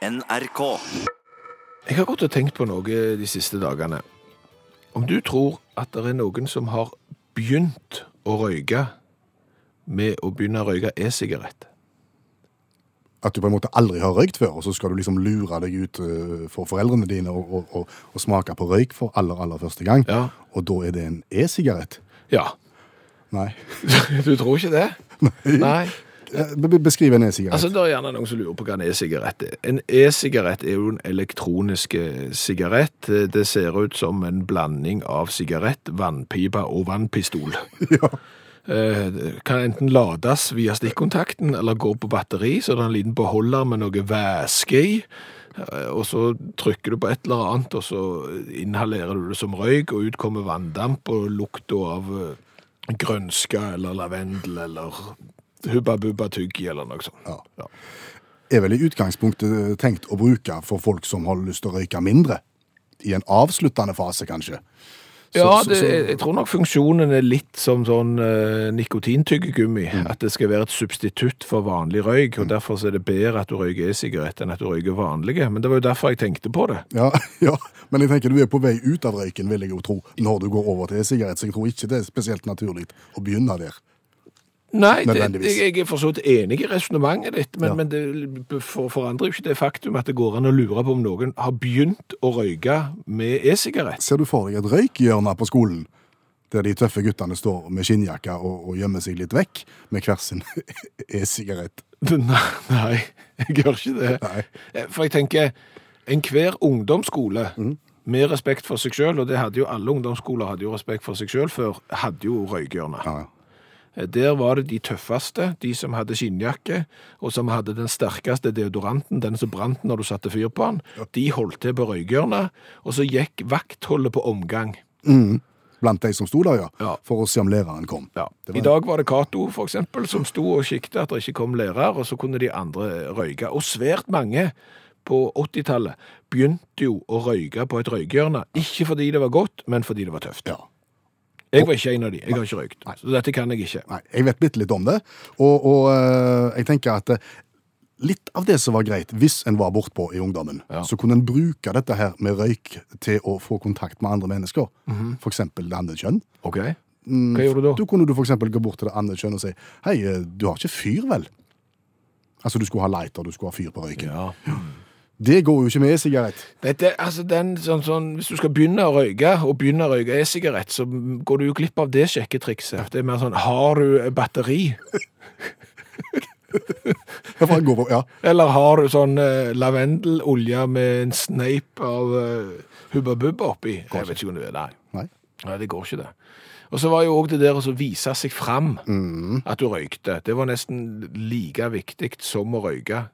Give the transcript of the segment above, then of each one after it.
NRK. Jeg har gått og tenkt på noe de siste dagene. Om du tror at det er noen som har begynt å røyke med å begynne å røyke e-sigarett? At du på en måte aldri har røykt før, og så skal du liksom lure deg ut eh, for foreldrene dine og, og, og, og smake på røyk for aller, aller første gang. Ja. Og da er det en e-sigarett? Ja. Nei. Du tror ikke det? Nei. Be- Beskriv en e-sigarett. Altså, Det er gjerne noen som lurer på hva en e-sigarett er. En e-sigarett er jo en elektronisk eh, sigarett. Det ser ut som en blanding av sigarett, vannpipe og vannpistol. ja. Eh, kan enten lades via stikkontakten eller gå på batteri, så det er en liten beholder med noe væske i. Eh, Og så trykker du på et eller annet, og så inhalerer du det som røyk, og ut kommer vanndamp og lukta av eh, grønske eller lavendel eller hubba bubba tyggi eller noe sånt. Ja. Ja. Er vel i utgangspunktet tenkt å bruke for folk som har lyst til å røyke mindre. I en avsluttende fase, kanskje. Så- Ja, det, så- jeg tror nok funksjonen er litt som sånn uh, nikotintyggegummi. At det skal være et substitutt for vanlig røyk, og derfor er det bedre at du røyker e-sigarett enn at du røyker vanlige. Men det var jo derfor jeg tenkte på det. Ja, ja, men jeg tenker du er på vei ut av røyken, vil jeg jo tro, når du går over til e-sigarett. Så jeg tror ikke det er spesielt naturlig å begynne der. Nei, det, jeg, er for så vidt enig i resonnementet ditt, men, Ja. men det for, forandrer jo ikke det faktum at det går an å lure på om noen har begynt å røyke med e-sigarett. Ser du for deg et røykhjørne på skolen, der de tøffe guttene står med skinnjakker og, og gjemmer seg litt vekk, med hver sin e-sigarett? Nei, nei, jeg gjør ikke det. Nei. Eh, For jeg tenker, enhver ungdomsskole Mm. med respekt for seg selv, og det hadde jo alle ungdomsskoler hadde jo respekt for seg selv før, hadde jo røykhjørne. Ja, Der var det de tøffeste, de som hadde skinnjakke, og som hadde den sterkeste deodoranten, den som brant når du satte fyr på den. De holdt til på røykhjørnet, og så gikk vaktholdet på omgang. Blant de som sto der, ja. Ja. For å se om læreren kom. Ja. Var- I dag var det Cato, for eksempel, som sto og kikket at det ikke kom lærer, og så kunne de andre røyke. Og svært mange på 80-tallet begynte jo å røyke på et røykhjørne. Ikke fordi det var godt, men fordi det var tøft. Ja. Jeg var ikke en av de. Jeg har ikke røykt. Så dette kan jeg ikke. Nei, jeg vet bitte litt om det, og, og eh, jeg tenker at eh, litt av det som var greit, hvis en var bortpå i ungdommen, Ja. så kunne en bruke dette her med røyk til å få kontakt med andre mennesker. Mhm. For eksempel det andre kjønn. OK? Hva gjorde du da? Da kunne du for eksempel gå bort til det andre kjønn og si, hei, eh, du har ikke fyr vel? Altså, du skulle ha lighter, du skulle ha fyr på røyken. Ja. Det går jo ikke med e-sigarett. Altså sånn, sånn, hvis du skal begynne å røyke, og begynne å røyke e-sigarett, så går du jo glipp av det sjekketrikset. Det er mer sånn, har du batteri? Går på, ja. Eller har du sånn eh, lavendelolje med en sneip av uh, Hubba Bubba oppi? Jeg vet ikke om du er der. Nei. Nei, det går ikke det. Og så var jo òg det der å så vise seg fram at du røykte. Det var nesten like viktig som å røyke.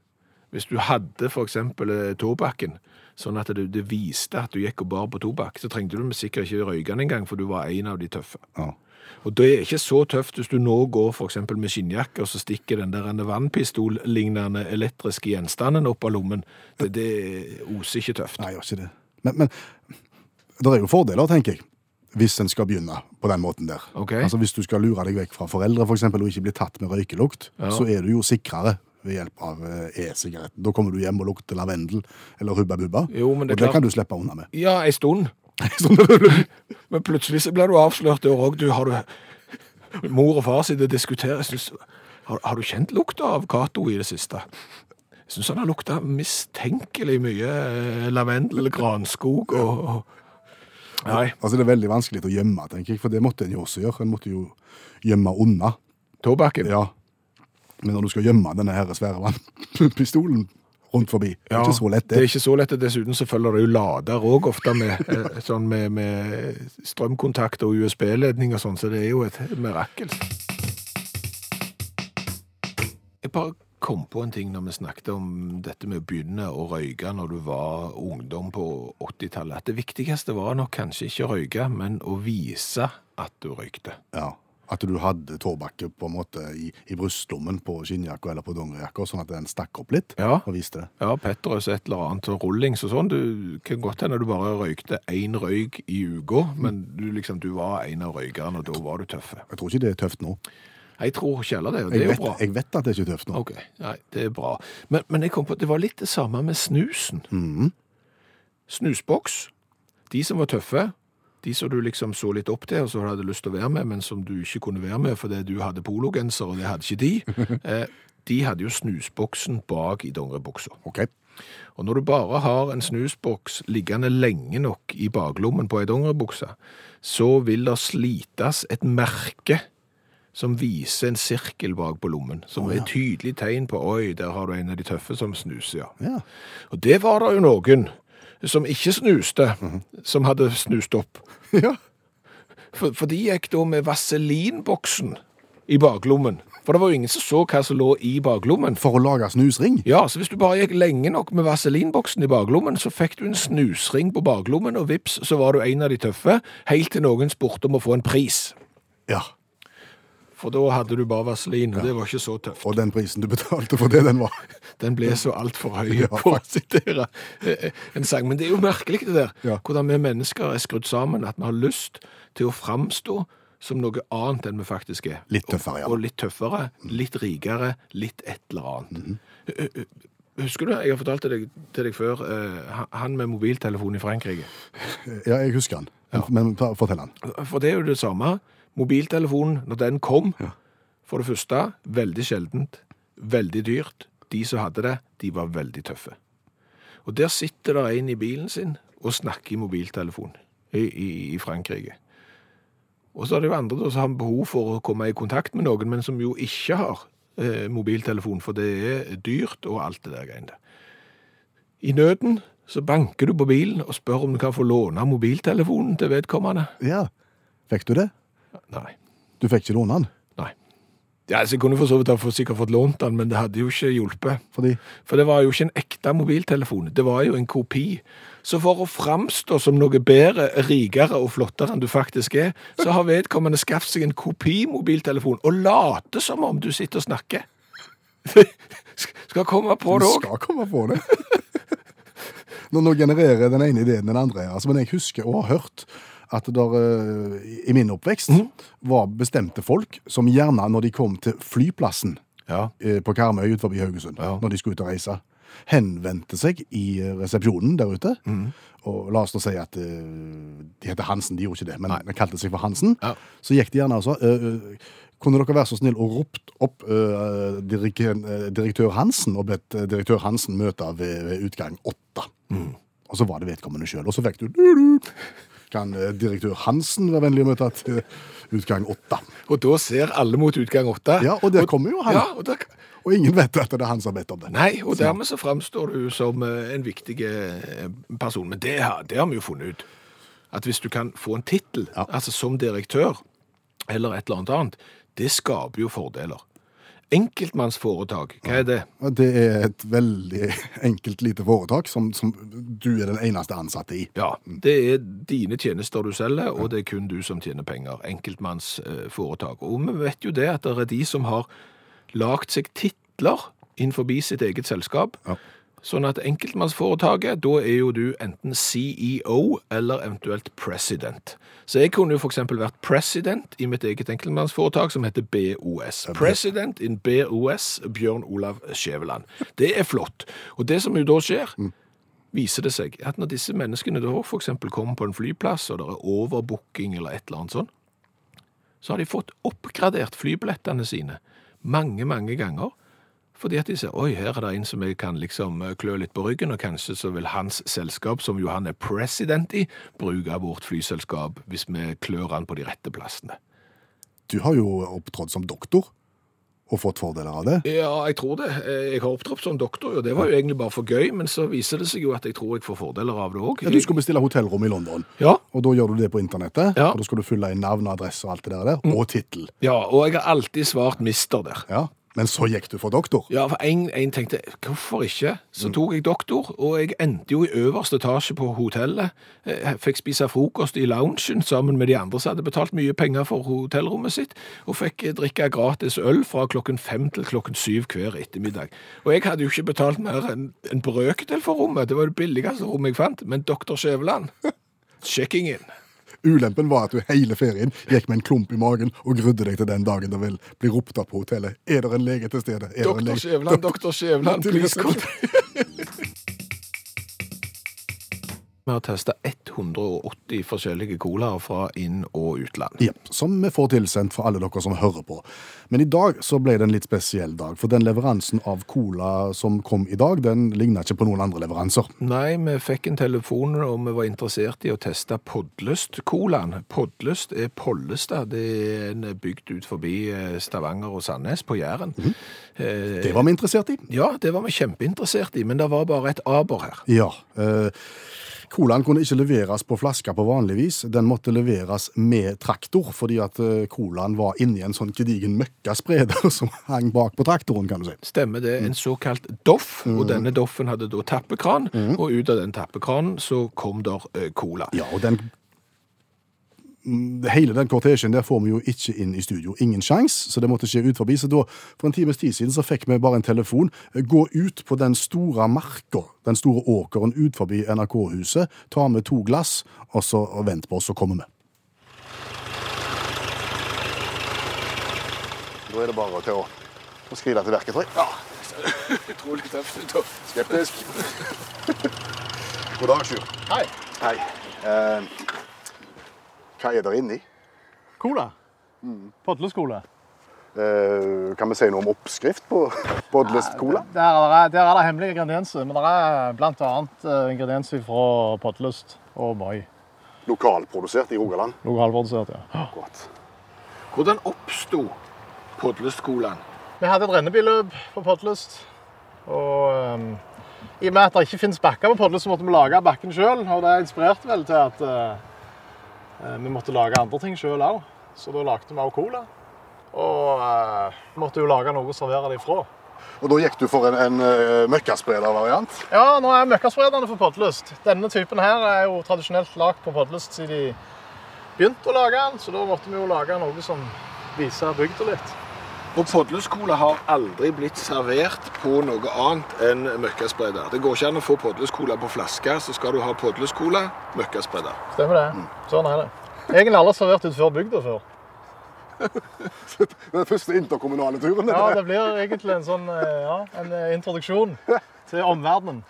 Hvis du hadde eksempel eh, tobakken, sånn at det, det viste at du gikk og bar på tobakk, så trengte du sikkert ikke røyke den engang, for du var en av de tøffe. ja. Og det er ikke så tøft hvis du nå går eksempel med skinnjakke, og så stikker den der vannpistol-lignende elektriske gjenstanden opp av lommen. Det, det oser ikke tøft. Nei, gjør ikke det. Men, men det er jo fordeler, tenker jeg, hvis en skal begynne på den måten der. Okay. Altså Hvis du skal lure deg vekk fra foreldre for eksempel, og ikke bli tatt med røykelukt, Ja. så er du jo sikrere ved hjelp av eh, e-sigaretten. Da kommer du hjem og lukter lavendel eller hubba bubba, Jo, det og det klart- kan du slippe unna med. Ja, ei stund. Men plutselig så blir du avslørt der òg. Du har du Mor og far sitter og diskuterer. Synes, har, har du kjent lukta av Cato i det siste? Jeg syns han har lukta mistenkelig mye eh, lavendel, granskog og, og Nei. altså Det er veldig vanskelig å gjemme, tenker jeg, for det måtte en jo også gjøre. En måtte jo gjemme unna. Tobakken? Ja. Men når du skal gjemme denne her svære vannpistolen rundt forbi, det er ikke så lett Det det. er ikke så lett. Dessuten så følger det jo lader òg, ofte med, eh, sånn med, med strømkontakt og USB-ledning og sånn, så det er jo et mirakel. Jeg bare kom på en ting når vi snakket om dette med å begynne å røyke når du var ungdom på 80-tallet. At det viktigste var nok kanskje ikke å røyke, men å vise at du røykte. Ja. At du hadde tåbakke på en måte i, i brystlommen på skinnjakka eller på dongerijakka, sånn at den stakk opp litt Ja. og viste det. Ja, Petrus et eller annet og rullings og sånn. Du kan godt hende du bare røykte én røyk i uka, men du liksom, du var en av røykerne, og da var du tøffe. Jeg tror ikke det er tøft nå. Jeg tror ikke heller det, og det vet, er jo bra. jeg vet at det er ikke tøft nå. Ok, nei, det er bra. Men, men jeg kom på at det var litt det samme med snusen. Mm. Snusboks. De som var tøffe, de som du liksom så litt opp til, og så hadde lyst til å være med, men som du ikke kunne være med fordi du hadde pologenser, og det hadde ikke de, eh, de hadde jo snusboksen bak i dongeribuksa. Ok. Og når du bare har en snusboks liggende lenge nok i baklommen på ei dongeribukse, så vil det slites et merke som viser en sirkel bak på lommen, som er et tydelig tegn på oi, der har du en av de tøffe som snuser, ja. Ja. Og det var det jo noen som ikke snuste, som hadde snust opp. ja. For, for de gikk da med vaselinboksen i baklommen. For det var jo ingen som så hva som lå i baklommen. For å lage snusring? Ja, så hvis du bare gikk lenge nok med vaselinboksen i baklommen, så fikk du en snusring på baklommen, og vips, så var du en av de tøffe, helt til noen spurte om å få en pris. Ja. For da hadde du bare vaselin, og det var ikke så tøft. Og den prisen du betalte for det, den var Den ble så altfor høy, Ja, for å sitere en sang. Men det er jo merkelig det der, Ja. hvordan vi mennesker er skrudd sammen, at vi har lyst til å framstå som noe annet enn vi faktisk er. Litt tøffere, ja. Og, og litt tøffere, litt rikere, litt et eller annet. Mm. Husker du, jeg har fortalt deg, til deg før, eh, han- med mobiltelefon i Frankrike. Ja, jeg husker han. Men fortell han. For det er jo det samme. Mobiltelefonen, når den kom, Ja. for det første, veldig sjeldent, veldig dyrt. De som hadde det, de var veldig tøffe. Og der sitter det en i bilen sin og snakker i mobiltelefon i, i, i Frankrike. Og så er det jo andre som har behov for å komme i kontakt med noen, men som jo ikke har eh, mobiltelefon, for det er dyrt og alt det der greiene. I nøden så banker du på bilen og spør om du kan få låne mobiltelefonen til vedkommende. Ja. Fikk du det? Nei. Du fikk ikke låne den? Nei. Ja, altså, jeg kunne for så vidt ha sikkert fått lånt den, men det hadde jo ikke hjulpet. Fordi For det var jo ikke en ekte mobiltelefon, det var jo en kopi. Så for å framstå som noe bedre, rikere og flottere enn du faktisk er, så har vedkommende skaffet seg en kopimobiltelefon og late som om du sitter og snakker. Skal komme på det òg. skal komme på det. Nå, nå genererer den ene ideen den andre. Altså, men jeg husker og har hørt at der, eh, i min oppvekst mm. var bestemte folk som gjerne når de kom til flyplassen Ja. eh, på Karmøy utenfor Haugesund, Ja. når de skulle ut og reise, henvendte seg i eh, resepsjonen der ute. Mm. Og la oss nå si at de heter Hansen, de gjorde ikke det, men de kalte seg for Hansen. Ja. Så gikk de gjerne altså Kunne dere være så snill og ropt opp uh, direk direktør Hansen og bedt direktør Hansen møte ved, ved utgang åtte? Mm. Og så var det vedkommende sjøl, og så fikk du du-du. Kan eh, direktør Hansen være vennlig å møte til utgang åtte? Og da ser alle mot utgang åtte. Ja, og der kommer jo han. Ja, og der, Og ingen vet at det er han som har bedt om det. Nei, og dermed så framstår du som eh, en viktig eh, person. Men det har, det har vi jo funnet ut. At hvis du kan få en tittel, Ja. altså som direktør, eller et eller annet annet, det skaper jo fordeler. Enkeltmannsforetak, hva er det? Det er et veldig enkelt lite foretak som, som du er den eneste ansatte i. Ja, det er dine tjenester du selger, og det er kun du som tjener penger. Enkeltmannsforetak. Og vi vet jo det at det er de som har lagt seg titler innenfor sitt eget selskap. Ja. Sånn at enkeltmannsforetaket, da er jo du enten CEO eller eventuelt president. Så jeg kunne jo eksempel vært president i mitt eget enkeltmannsforetak som heter BOS. President in BOS, Bjørn Olav Skjæveland. Det er flott. Og det som jo da skjer, viser det seg at når disse menneskene da eksempel kommer på en flyplass, og det er overbooking eller et eller annet sånn, så har de fått oppgradert flybillettene sine mange, mange ganger. Fordi at de ser, oi, her er det en som jeg kan liksom eh, klø litt på ryggen, og kanskje så vil hans selskap, som jo han er president i, bruke vårt flyselskap hvis vi klør han på de rette plassene. Du har jo opptrådt som doktor og fått fordeler av det. Ja, jeg tror det. Eh, Jeg har opptrådt som doktor, og det var jo egentlig bare for gøy, men så viser det seg jo at jeg tror jeg får fordeler av det òg. Ja, du skal bestille hotellrom i London, Ja, og da gjør du det på internettet. Ja. Og da skal du fylle inn navn, og adresse og alt det der, og tittel. ja, og jeg har alltid svart mister der. Ja. Men så gikk du for doktor. Ja, for en, en tenkte, hvorfor ikke? Så tok jeg doktor, og jeg endte jo i øverste etasje på hotellet. Jeg fikk spise frokost i loungen sammen med de andre som hadde betalt mye penger for hotellrommet sitt, og fikk drikke gratis øl fra klokken fem til klokken syv hver ettermiddag. Og jeg hadde jo ikke betalt mer enn en brøkdel for rommet, det var det billigste rommet jeg fant, men doktor Skjæveland, checking in. Ulempen var at du hele ferien gikk med en klump i magen og grudde deg til den dagen det vil bli ropt opp på hotellet. Er det en lege til stede? Er Doktor Skjæveland, doktor Skjæveland, please come. Vi har testa 180 forskjellige colaer fra inn- og utland. Ja, som vi får tilsendt fra alle dere som hører på. Men i dag så ble det en litt spesiell dag, for den leveransen av cola som kom i dag, den ligner ikke på noen andre leveranser. Nei, vi fikk en telefon og vi var interessert i å teste Podlust-colaen. Podlust er Pollestad. Det er en bygd ut forbi eh, Stavanger og Sandnes på Jæren. Eh, Det var vi interessert i. Ja, det var vi kjempeinteressert i, men det var bare et aber her. Ja. Eh, Colaen kunne ikke leveres på flaske på vanlig vis. Den måtte leveres med traktor, fordi at eh, colaen var inni en sånn gedigen møkkaspreder som hang bak på traktoren, kan du si. Stemmer det. En såkalt doff, og denne doffen hadde da tappekran, og ut av den tappekranen så kom der eh, cola. Ja, og den Mm, Hele den kortesjen der får vi jo ikke inn i studio. Ingen sjans, så det måtte skje ut forbi. Så da, for en times tid siden, så fikk vi bare en telefon. Gå ut på den store marka, den store åkeren ut forbi NRK-huset, ta med to glass, og så og vent på oss, så kommer vi. Da er det bare til å, å skride til verket, tror jeg. Ja, Utrolig tøft skeptisk. God dag, Sjur. Hei. Hei. Eh, hva er der inni? Cola. Podleskola. Eh, kan vi si noe om oppskrift på podlest-cola? Der er, det, der er det hemmelige ingredienser, men det er annet eh, ingredienser fra Podlest og Moi. Lokalprodusert i Rogaland. Lokalprodusert, ja. Akkurat. Hvordan oppsto Podlest-colaen? Vi hadde et rennebilløp på Podlest. og um, i og med at det ikke finnes bakker på Podlest, så måtte vi lage bakken sjøl, og det inspirerte vel til at eh, vi måtte lage andre ting sjøl òg. Så da lagde vi òg cola. Og eh, måtte jo lage noe å servere det ifra. Og da gikk du for en, en uh, møkkaspredervariant. Ja, nå er møkkasprederne for Podlyst. Denne typen her er jo tradisjonelt lagd på Podlyst siden de begynte å lage den, så da måtte vi jo lage noe som viser bygda litt. Og Podlyst-cola har aldri blitt servert på noe annet enn møkkaspreder. Det går ikke an å få Podlyst-cola på flaske, så skal du ha Podlyst-cola, møkkaspreder. Stemmer det. Sånn er det. Egentlig alle servert utenfor bygda før. Den første interkommunale turen. Ja, det blir egentlig en sånn eh, ja, en eh, introduksjon til omverdenen.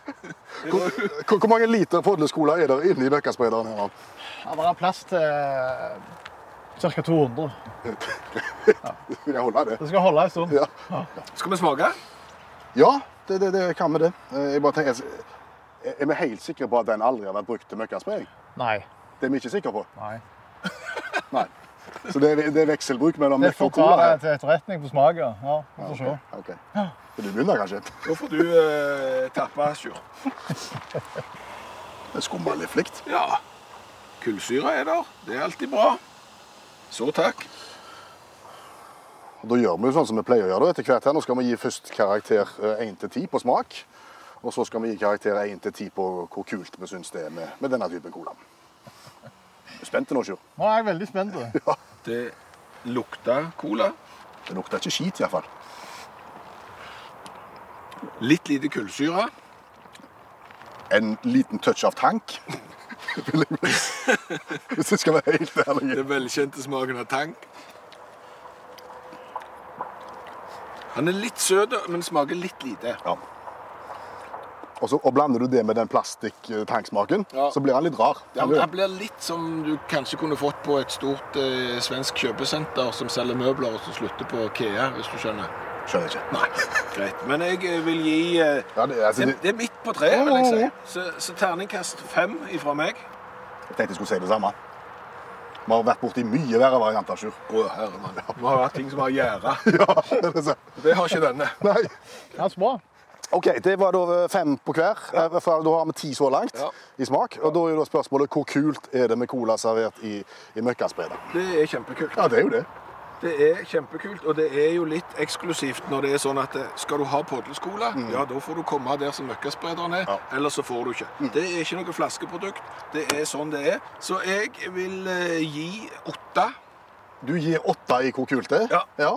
Hvor, hvor, hvor mange liter podleskola er der inni her? Ja, det er plass til ca. 200. Vil jeg holde det? Det skal holde en stund. Ja, Skal vi smake? ja det, det, det kan vi det. Eh, Jeg bare tenker, er vi helt sikre på at den aldri har vært brukt til møkkaspredning? Nei. Det er vi ikke sikre på. Nei. Nei. Så det er, det er vekselbruk mellom møkk får og cola? det er til etterretning på smak. ja. Ja, vi får se. Ok. Vil du begynner kanskje? Da får du eh, tappe, Sjur. Det skummer litt flikt. Ja. Kullsyre er der. Det er alltid bra. Så takk. Da gjør vi jo sånn som vi pleier å gjøre etter hvert. her. Nå skal vi gi først karakter 1 til 10 på smak. Og så skal vi gi karakter 1 til 10 på hvor kult vi syns det er med, med denne typen cola. Er du spent nå, Sjur? Nå er jeg veldig spent. Det lukter cola. Det lukter ikke skit, iallfall. Litt lite kullsyre. En liten touch av tank. Hvis jeg skal være helt ærlig. Den velkjente smaken av tang. Han er litt søt, men smaker litt lite. Ja. Og, så, og blander du det med den plastikk-tanksmaken, Ja. så blir han litt rar. Han, han blir litt som du kanskje kunne fått på et stort eh, svensk kjøpesenter som selger møbler, og som slutter på Kea, hvis du skjønner. Skjønner ikke. Nei, greit. Men jeg eh, vil gi eh, Ja, det, altså, det, det, er midt på treet, vil jeg si. Så, så terningkast fem ifra meg. jeg tenkte jeg skulle si det samme. Vi har vært borti mye verre varianter, Sjur. Å, herre mann. Vi har vært ting som har gjæra. Ja, det. Det har ikke denne. Nei. Så bra. OK, det var da fem på hver. Ja. Da har vi ti så langt Ja. i smak. Og da er jo da spørsmålet hvor kult er det med cola servert i, i møkkaspredet? Det er kjempekult. Ja, det er jo det. Det er kjempekult, og det er jo litt eksklusivt når det er sånn at eh, skal du ha podleskola, ja, da får du komme der som møkkasprederen er, Ja. eller så får du ikke. Det er ikke noe flaskeprodukt. Det er sånn det er. Så jeg vil eh, gi åtte. Du gir åtte i hvor kult det er? Ja.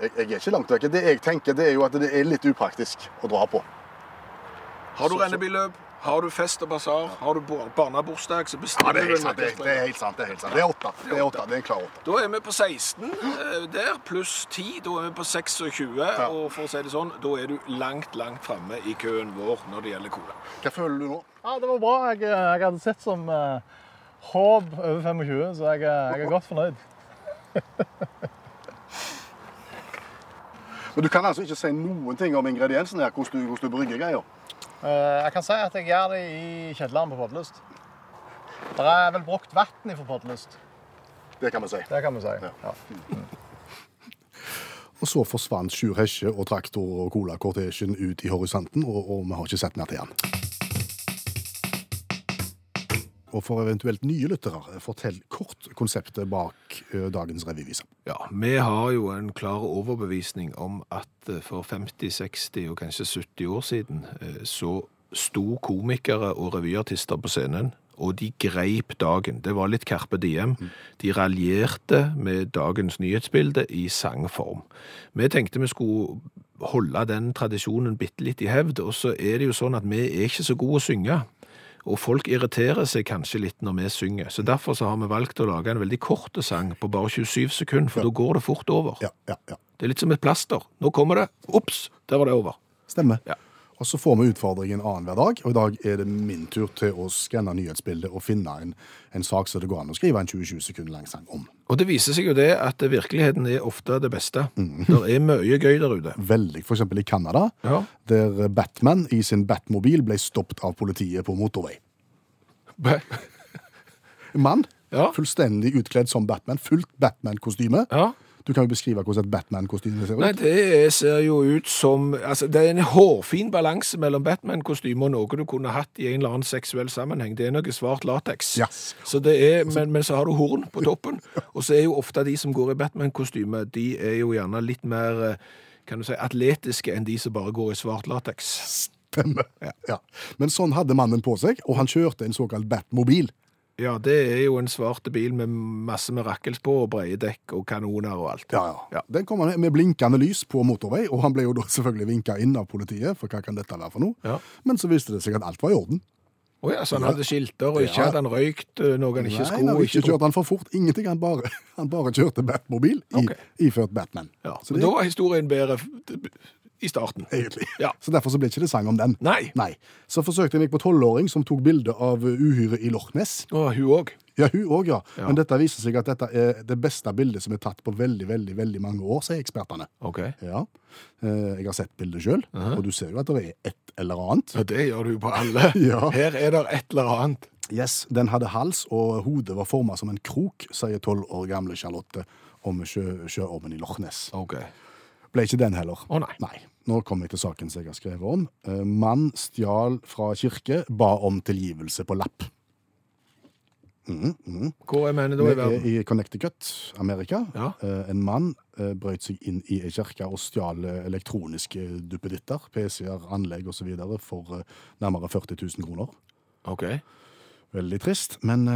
Jeg, jeg er ikke langt vekk. Det jeg tenker, det er jo at det er litt upraktisk å dra på. Har du rennebilløp, Har du fest og basar, har du bar- barnebursdag, så Ja, bestiller det er du Ja, en sant. Det, det er helt sant. Det er helt sant. Det er åtte. Det er åtte. Det er en klar åtte. Da er vi på 16 eh, der, pluss 10. Da er vi på 26. Og for å si det sånn, da er du langt, langt framme i køen vår når det gjelder cola. Hva føler du nå? Ja, det var bra. Jeg, jeg hadde sett som uh, håp over 25, så jeg, jeg er godt fornøyd. Men du kan altså ikke si noen ting om ingrediensene her, hvordan du, hvordan du brygger greier. Eh, jeg kan si at jeg gjør det i kjelleren på Podlyst. Det er vel brukt vann fra Podlyst. Det kan vi si. Det kan vi si. Ja. Ja. Og så forsvant Sjur Hesje og traktor og cola-kortesjen ut i horisonten, og, og vi har ikke sett mer til han. Og for eventuelt nye lyttere, fortell kort konseptet bak dagens revyvise. Ja, vi har jo en klar overbevisning om at eh, for 50, 60 og kanskje 70 år siden eh, så sto komikere og revyartister på scenen, og de greip dagen. Det var litt Carpe Diem. De raljerte med dagens nyhetsbilde i sangform. Vi tenkte vi skulle holde den tradisjonen bitte litt i hevd, og så er det jo sånn at vi er ikke så gode å synge. Og folk irriterer seg kanskje litt når vi synger. Så derfor så har vi valgt å lage en veldig kort sang på bare 27 sekunder, for da går det fort over. Ja, ja, ja. Det er litt som et plaster. Nå kommer det. Ops, der var det over. Stemmer. Og så får vi utfordringen annenhver dag, og i dag er det min tur til å skanne nyhetsbildet og finne en, en sak som det går an å skrive en 20-20 sekunder lang sang om. Og det viser seg jo det at virkeligheten er ofte det beste. Det er mye gøy der ute. Veldig, for eksempel i Canada, Ja. der Batman i sin Batmobil ble stoppet av politiet på motorvei. En mann, Ja. fullstendig utkledd som Batman, fullt Batman-kostyme. Ja. Du kan jo beskrive hvordan et Batman-kostyme ser ut. Nei, det ser jo ut som Altså, det er en hårfin balanse mellom Batman-kostyme og noe du kunne hatt i en eller annen seksuell sammenheng. Det er noe svart lateks. Ja. Så det er, men, men så har du horn på toppen. Og så er jo ofte de som går i Batman-kostyme, de er jo gjerne litt mer eh, kan du si, atletiske enn de som bare går i svart lateks. Stemmer. Ja. Men sånn hadde mannen på seg, og han kjørte en såkalt Batmobil. Ja, det er jo en svart bil med masse med på, og brede dekk og kanoner og alt. Ja, ja. Ja. Den kom han med blinkende lys på motorvei, og han ble jo da selvfølgelig vinka inn av politiet, for hva kan dette være for noe? Ja. Men så viste det seg at alt var i orden. Å ja, så han hadde skilter, og ikke hadde han røykt eh, noe han ikke skulle. nei, han ikke ikke kjørte han for fort. Ingenting. Han bare, han bare kjørte Batmobil i, okay. iført Batman. Ja, Så det, da var historien bedre i starten. egentlig. Ja. Så derfor så ble ikke det sang om den. Nei. Nei. Så forsøkte jeg meg på tolvåring som tok bilde av uhyret i Loch Ness. Og hun òg. Ja, hun òg, ja. Ja. Men dette viser seg at dette er det beste bildet som er tatt på veldig, veldig, veldig mange år, sier ekspertene. OK. Ja. Eh, Jeg har sett bildet sjøl, og du ser jo at det er et eller annet. Ja, det gjør du på alle. Ja. Her er det et eller annet. Yes, Den hadde hals, og hodet var forma som en krok, sier tolv år gamle Charlotte om sjø, sjøormen i Loch Ness. OK. Ble ikke den heller. Å nei. Nei. Nå kommer jeg til saken som jeg har skrevet om. Eh, Mann stjal fra kirke, ba om tilgivelse på lapp. Hvor er vi da i er verden? i Connecticut, Amerika. Ja. Eh, En mann eh, brøt seg inn i ei kirke og stjal elektroniske duppeditter, PC-er, anlegg osv. for nærmere 40 000 kroner. OK. Veldig trist. Men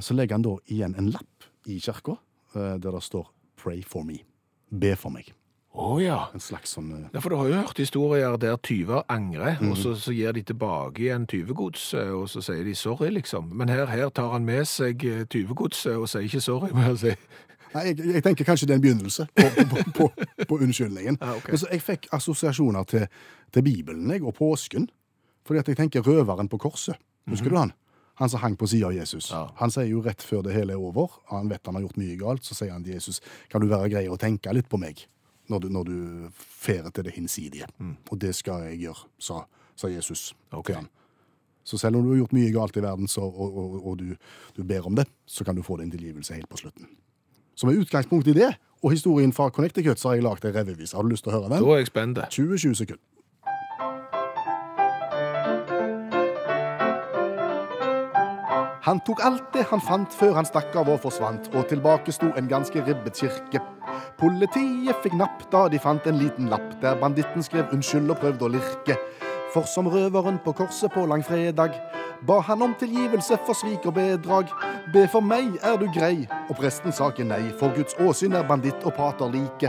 så legger han da igjen en lapp i kirka der det står 'Pray for me'. Be for meg. Å ja. En slags sånn eh, Ja, for du har jo hørt historier der tyver angrer, og så, så gir de tilbake igjen tyvegodset, og så sier de sorry, liksom. Men her, her tar han med seg eh, tyvegodset og sier ikke sorry, må jeg si. Nei, jeg, jeg tenker kanskje det er en begynnelse på, på, på, på unnskyldningen. Ja, okay. Men så jeg fikk assosiasjoner til, til Bibelen jeg, og påsken. Fordi at jeg tenker røveren på korset. Husker du han? Han som hang på sida av Jesus. Ja. Han sier jo rett før det hele er over, han vet han har gjort mye galt, så sier han til Jesus kan du være grei å tenke litt på meg når du, når du fer til det hinsidige. Og det skal jeg gjøre, sa, sa Jesus okay. til ham. Så selv om du har gjort mye galt i verden, så, og, og, og du, du ber om det, så kan du få din tilgivelse helt på slutten. Så med utgangspunkt i det, og historien fra Connecticut, så har jeg lagd en revyvise. Har du lyst til å høre den? Da er jeg spent. 20-20 sekunder. Han tok alt det han fant før han stakk av og forsvant, og tilbake sto en ganske ribbet kirke. Politiet fikk napp da de fant en liten lapp der banditten skrev unnskyld og prøvde å lirke. For som røveren på korset på langfredag ba han om tilgivelse for svik og bedrag. Be for meg, er du grei? Og presten sa ikke nei, for Guds åsyn er banditt og pater like.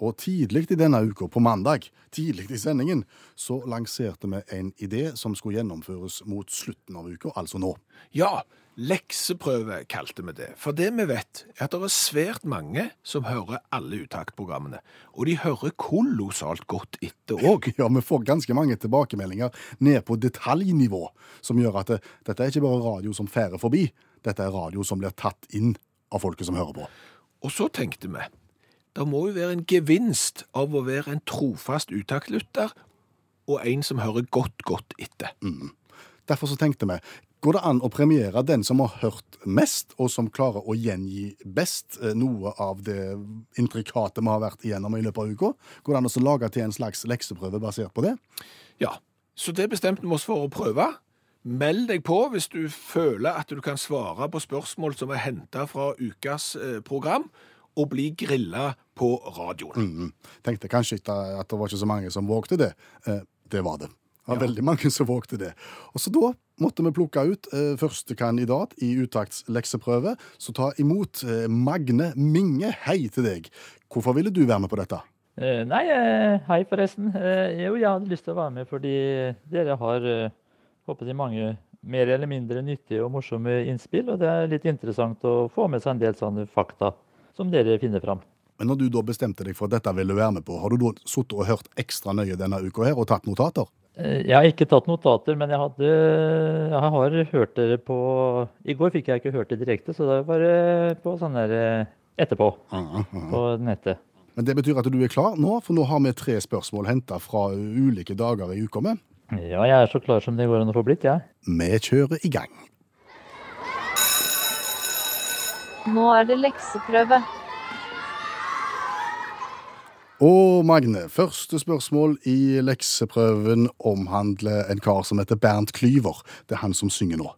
Og tidlig i denne uka, på mandag, tidlig i sendingen, så lanserte vi en idé som skulle gjennomføres mot slutten av uka, altså nå. Ja, lekseprøve kalte vi det. For det vi vet, er at det er svært mange som hører alle uttaktprogrammene. Og de hører kolossalt godt etter òg. Ja, vi får ganske mange tilbakemeldinger ned på detaljnivå, som gjør at det, dette er ikke bare radio som færer forbi, dette er radio som blir tatt inn av folket som hører på. Og så tenkte vi, det må jo være en gevinst av å være en trofast utaktlytter og en som hører godt, godt etter. Derfor så tenkte vi, går det an å premiere den som har hørt mest, og som klarer å gjengi best eh, noe av det intrikate vi har vært igjennom i løpet av uka? Går det an å lage til en slags lekseprøve basert på det? Ja, så det bestemte vi oss for å prøve. Meld deg på hvis du føler at du kan svare på spørsmål som er henta fra ukas eh, program, og bli grilla på radioen. Mm. Tenkte kanskje ikke at det var ikke så mange som vågte det. Eh, det var det. Det var veldig mange som vågte det. Og så da måtte vi plukke ut eh, første kandidat i Utakts lekseprøve. Så ta imot eh, Magne Minge. Hei til deg. Hvorfor ville du være med på dette? Eh, nei, eh, hei forresten. Eh, jo, jeg hadde lyst til å være med fordi dere har eh, håper jeg, mange mer eller mindre nyttige og morsomme innspill, og det er litt interessant å få med seg en del sånne fakta som dere finner fram. Men når du da bestemte deg for at dette ville du være med på, har du da sittet og hørt ekstra nøye denne uka her og tatt notater? Eh, Jeg har ikke tatt notater, men jeg, hadde, jeg har hørt dere på I går fikk jeg ikke hørt det direkte, så det var bare på sånn der eh, etterpå Ah, ah. på nettet. Men det betyr at du er klar nå, for nå har vi tre spørsmål henta fra ulike dager i uka med. Ja, jeg er så klar som det går an å få blitt, jeg. Vi kjører i gang. Nå er det lekseprøve. Og Magne, første spørsmål i lekseprøven omhandler en kar som heter Bernt Klyver. Det er han som synger nå.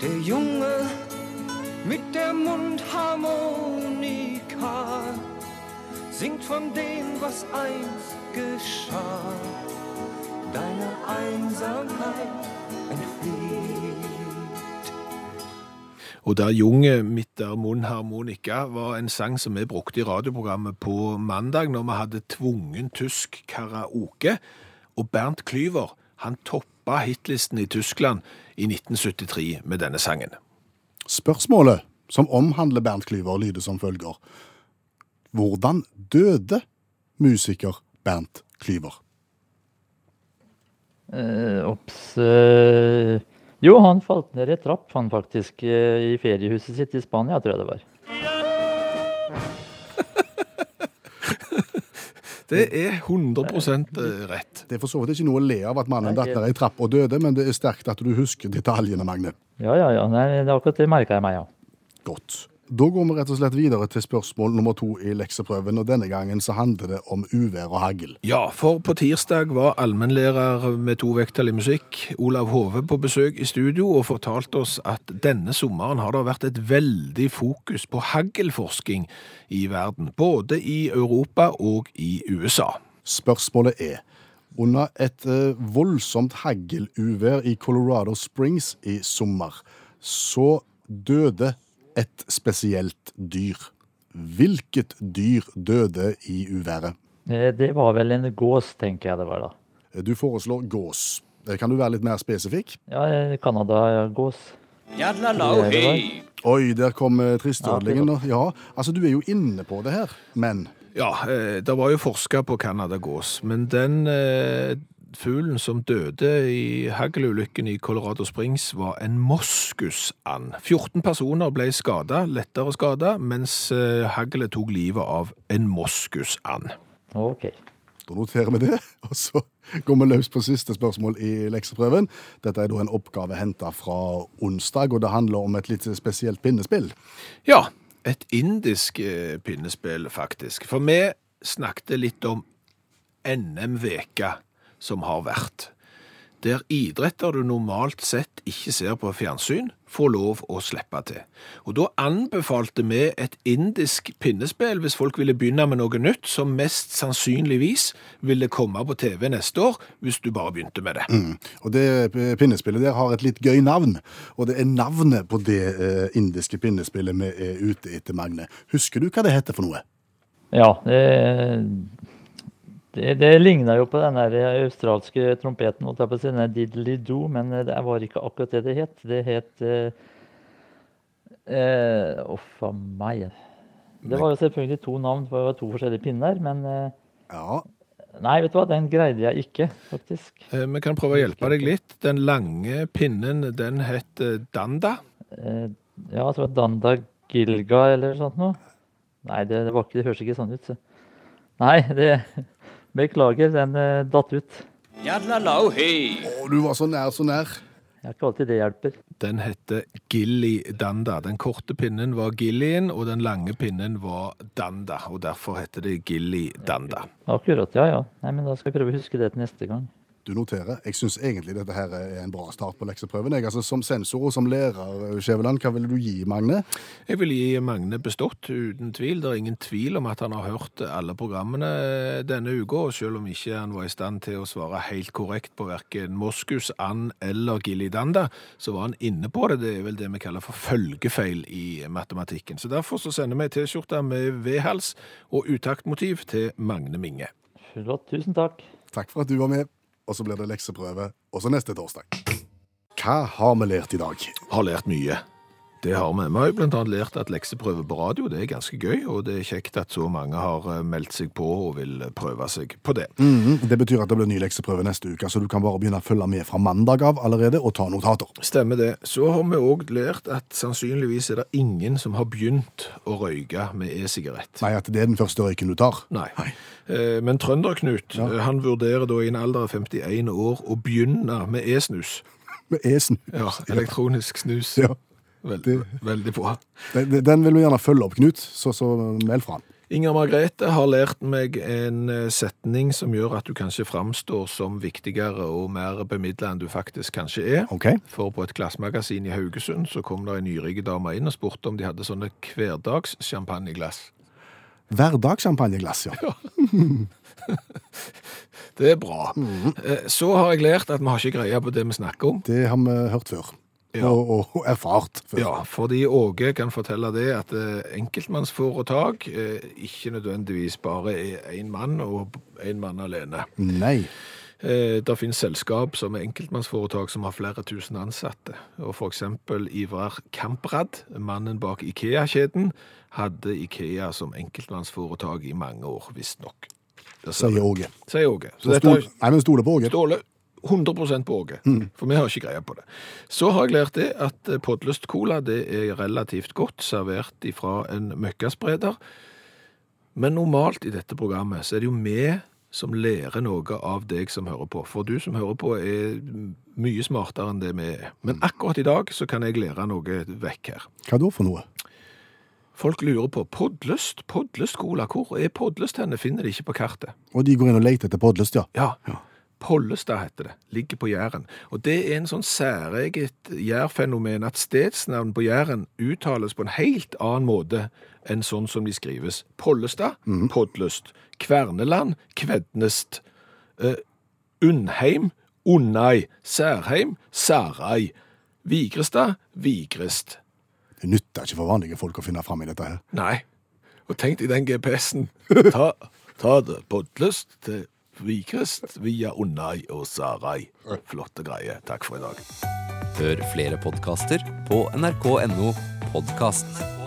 Det Junge mit der Mundharmonika singt von dem, was einst geschah. Deine Einsamkeit Og Der Junge mitt der munnharmonika var en sang som vi brukte i radioprogrammet på mandag når vi hadde tvungen tysk karaoke. Og Bernt Klyver han toppa hitlisten i Tyskland i 1973 med denne sangen. Spørsmålet som omhandler Bernt Klyver, lyder som følger. Hvordan døde musiker Bernt Klyver? Eh, Ops. eh, jo, han falt ned i trapp, han faktisk, eh, i feriehuset sitt i Spania, tror jeg det var. Det er 100% rett. Det er for så vidt ikke noe å le av at mannen datt ned i trapp og døde, men det er sterkt at du husker detaljene, Magne. Ja, ja, ja. Nei, det er akkurat det merka jeg meg, ja. Godt. Da går vi rett og slett videre til spørsmål nummer to i lekseprøven, og denne gangen så handler det om uvær og hagl. Ja, for på tirsdag var allmennlærer med to vekttall i musikk, Olav Hove, på besøk i studio og fortalte oss at denne sommeren har det vært et veldig fokus på haglforsking i verden, både i Europa og i USA. Spørsmålet er under et eh, voldsomt hagluvær i Colorado Springs i sommer, så døde et spesielt dyr. Hvilket dyr døde i uværet? Eh, Det var vel en gås, tenker jeg det var da. Du foreslår gås. Eh, Kan du være litt mer spesifikk? Ja, eh, Canada-gås. Oi, der kom eh, tristødlingen. Ja. Ja, altså du er jo inne på det her, men Ja, eh, det var jo forska på Canada-gås, men den eh, fuglen som døde i haglulykken i Colorado Springs var en moskusand. 14 personer ble skada, lettere skada, mens eh, haglet tok livet av en moskusand. Ok. da noterer vi det. Og så går vi løs på siste spørsmål i lekseprøven. Dette er da en oppgave henta fra onsdag, og det handler om et litt spesielt pinnespill. Ja, et indisk eh, pinnespill, faktisk. For vi snakket litt om NM-veka som har vært. Der idretter du normalt sett ikke ser på fjernsyn, får lov å slippe til. Og da anbefalte vi et indisk pinnespill hvis folk ville begynne med noe nytt, som mest sannsynligvis ville komme på TV neste år, hvis du bare begynte med det. Og det pinnespillet der har et litt gøy navn, og det er navnet på det eh, indiske pinnespillet vi er ute etter, Magne. Husker du hva det heter for noe? Ja, det, Det, det ligna jo på den der australske trompeten, holdt jeg på å si, den diddly-do, men eh, det var ikke akkurat det det het. Det het eh, eh, Uff a meg. Det var jo selvfølgelig to navn, for det var to forskjellige pinner, men eh, Ja, Nei, vet du hva, den greide jeg ikke, faktisk. Eh, Vi kan prøve å hjelpe deg litt. Den lange pinnen, den het eh, danda. Eh, ja, så var det Danda Gilga eller sånt noe. Nei, det, det, var ikke, det høres ikke sånn ut. Så. Nei, det Beklager, den uh, datt ut. Jadlalau, hei. Å, du var så nær, så nær. Det er ikke alltid det hjelper. Den heter Gilly Danda. Den korte pinnen var Gillien, og den lange pinnen var Danda. Og derfor heter det Gilly Danda. Akkurat, ja ja. Nei, men Da skal jeg prøve å huske det til neste gang. Du noterer. Jeg syns egentlig dette her er en bra start på lekseprøven. Jeg, altså, som sensor og som lærer, Skjæveland, hva ville du gi Magne? Jeg vil gi Magne bestått, uten tvil. Det er ingen tvil om at han har hørt alle programmene denne uka, og selv om ikke han var i stand til å svare helt korrekt på verken Moskus, And eller Gilidanda, så var han inne på det. Det er vel det vi kaller for følgefeil i matematikken. Så derfor så sender vi T-skjorte med V-hals og utaktmotiv til Magne Minge. Flott, tusen takk. Takk for at du var med. Og så blir det lekseprøve også neste torsdag. Hva har vi lært i dag? Har lært mye. Det har vi. Vi har jo annet lært at lekseprøve på radio det er ganske gøy, og det er kjekt at så mange har eh, meldt seg på og vil prøve seg på det. Mhm, Det betyr at det blir ny lekseprøve neste uke, så du kan bare begynne å følge med fra mandag av allerede og ta notater. Stemmer det. Så har vi òg lært at sannsynligvis er det ingen som har begynt å røyke med e-sigarett. Nei, at det er den første røyken du tar. Nei. Nei. Men Trønder-Knut ja. han vurderer da i en alder av 51 år å begynne med e-snus. Med e-snus? Ja, elektronisk snus. Ja. Veldig, veldig bra. Den, den vil vi gjerne følge opp, Knut, så, så meld fra han. Inger Margrethe har lært meg en eh, setning som gjør at du kanskje framstår som viktigere og mer bemidla enn du faktisk kanskje er. Okay. For på et glassmagasin i Haugesund så kom det en nyrike dame inn og spurte om de hadde sånne hverdags Hverdagssjampanjeglass, ja. ja. Det er bra. Eh, Så har jeg lært at vi har ikke greie på det vi snakker om. Det har vi hørt før. Ja. Og, og erfart før. Ja, fordi Åge kan fortelle det at eh, enkeltmannsforetak eh, ikke nødvendigvis bare er én mann og én mann alene. Nei. Eh, Det finnes selskap som er enkeltmannsforetak som har flere tusen ansatte. Og eksempel Ivar Kamprad, mannen bak IKEA-kjeden, hadde IKEA som enkeltmannsforetak i mange år, visstnok. Sier. Åge. Sier Åge. Så Så dette nei, men stoler på Åge. Ståle 100 på Åge, for vi har ikke greie på det. Så har jeg lært det at eh, Podløst-cola det er relativt godt servert ifra en møkkaspreder. Men normalt i dette programmet så er det jo vi som lærer noe av deg som hører på. For du som hører på er mye smartere enn det vi er. Men akkurat i dag så kan jeg lære noe vekk her. Hva da for noe? Folk lurer på Podløst, Podløst-cola, hvor er Podløst henne? Finner de ikke på kartet. Og de går inn og leter etter Podløst, ja. ja. Ja. Pollestad heter det. Ligger på Jæren. Og det er en sånn særeget jærfenomen at stedsnavn på Jæren uttales på en helt annen måte enn sånn som de skrives. Pollestad, Podløst. Kverneland, Kvednest. Eh, Undheim, Unnei. Særheim, Særai. Vigrestad, Vigrest. Det nytter ikke for vanlige folk å finne fram i dette her. Nei. Og tenk deg den GPS-en. Ta, ta det Podlust til Vigrest via Unnai og Sarai. Flotte greier. Takk for i dag. Hør flere podkaster på nrk.no podkast.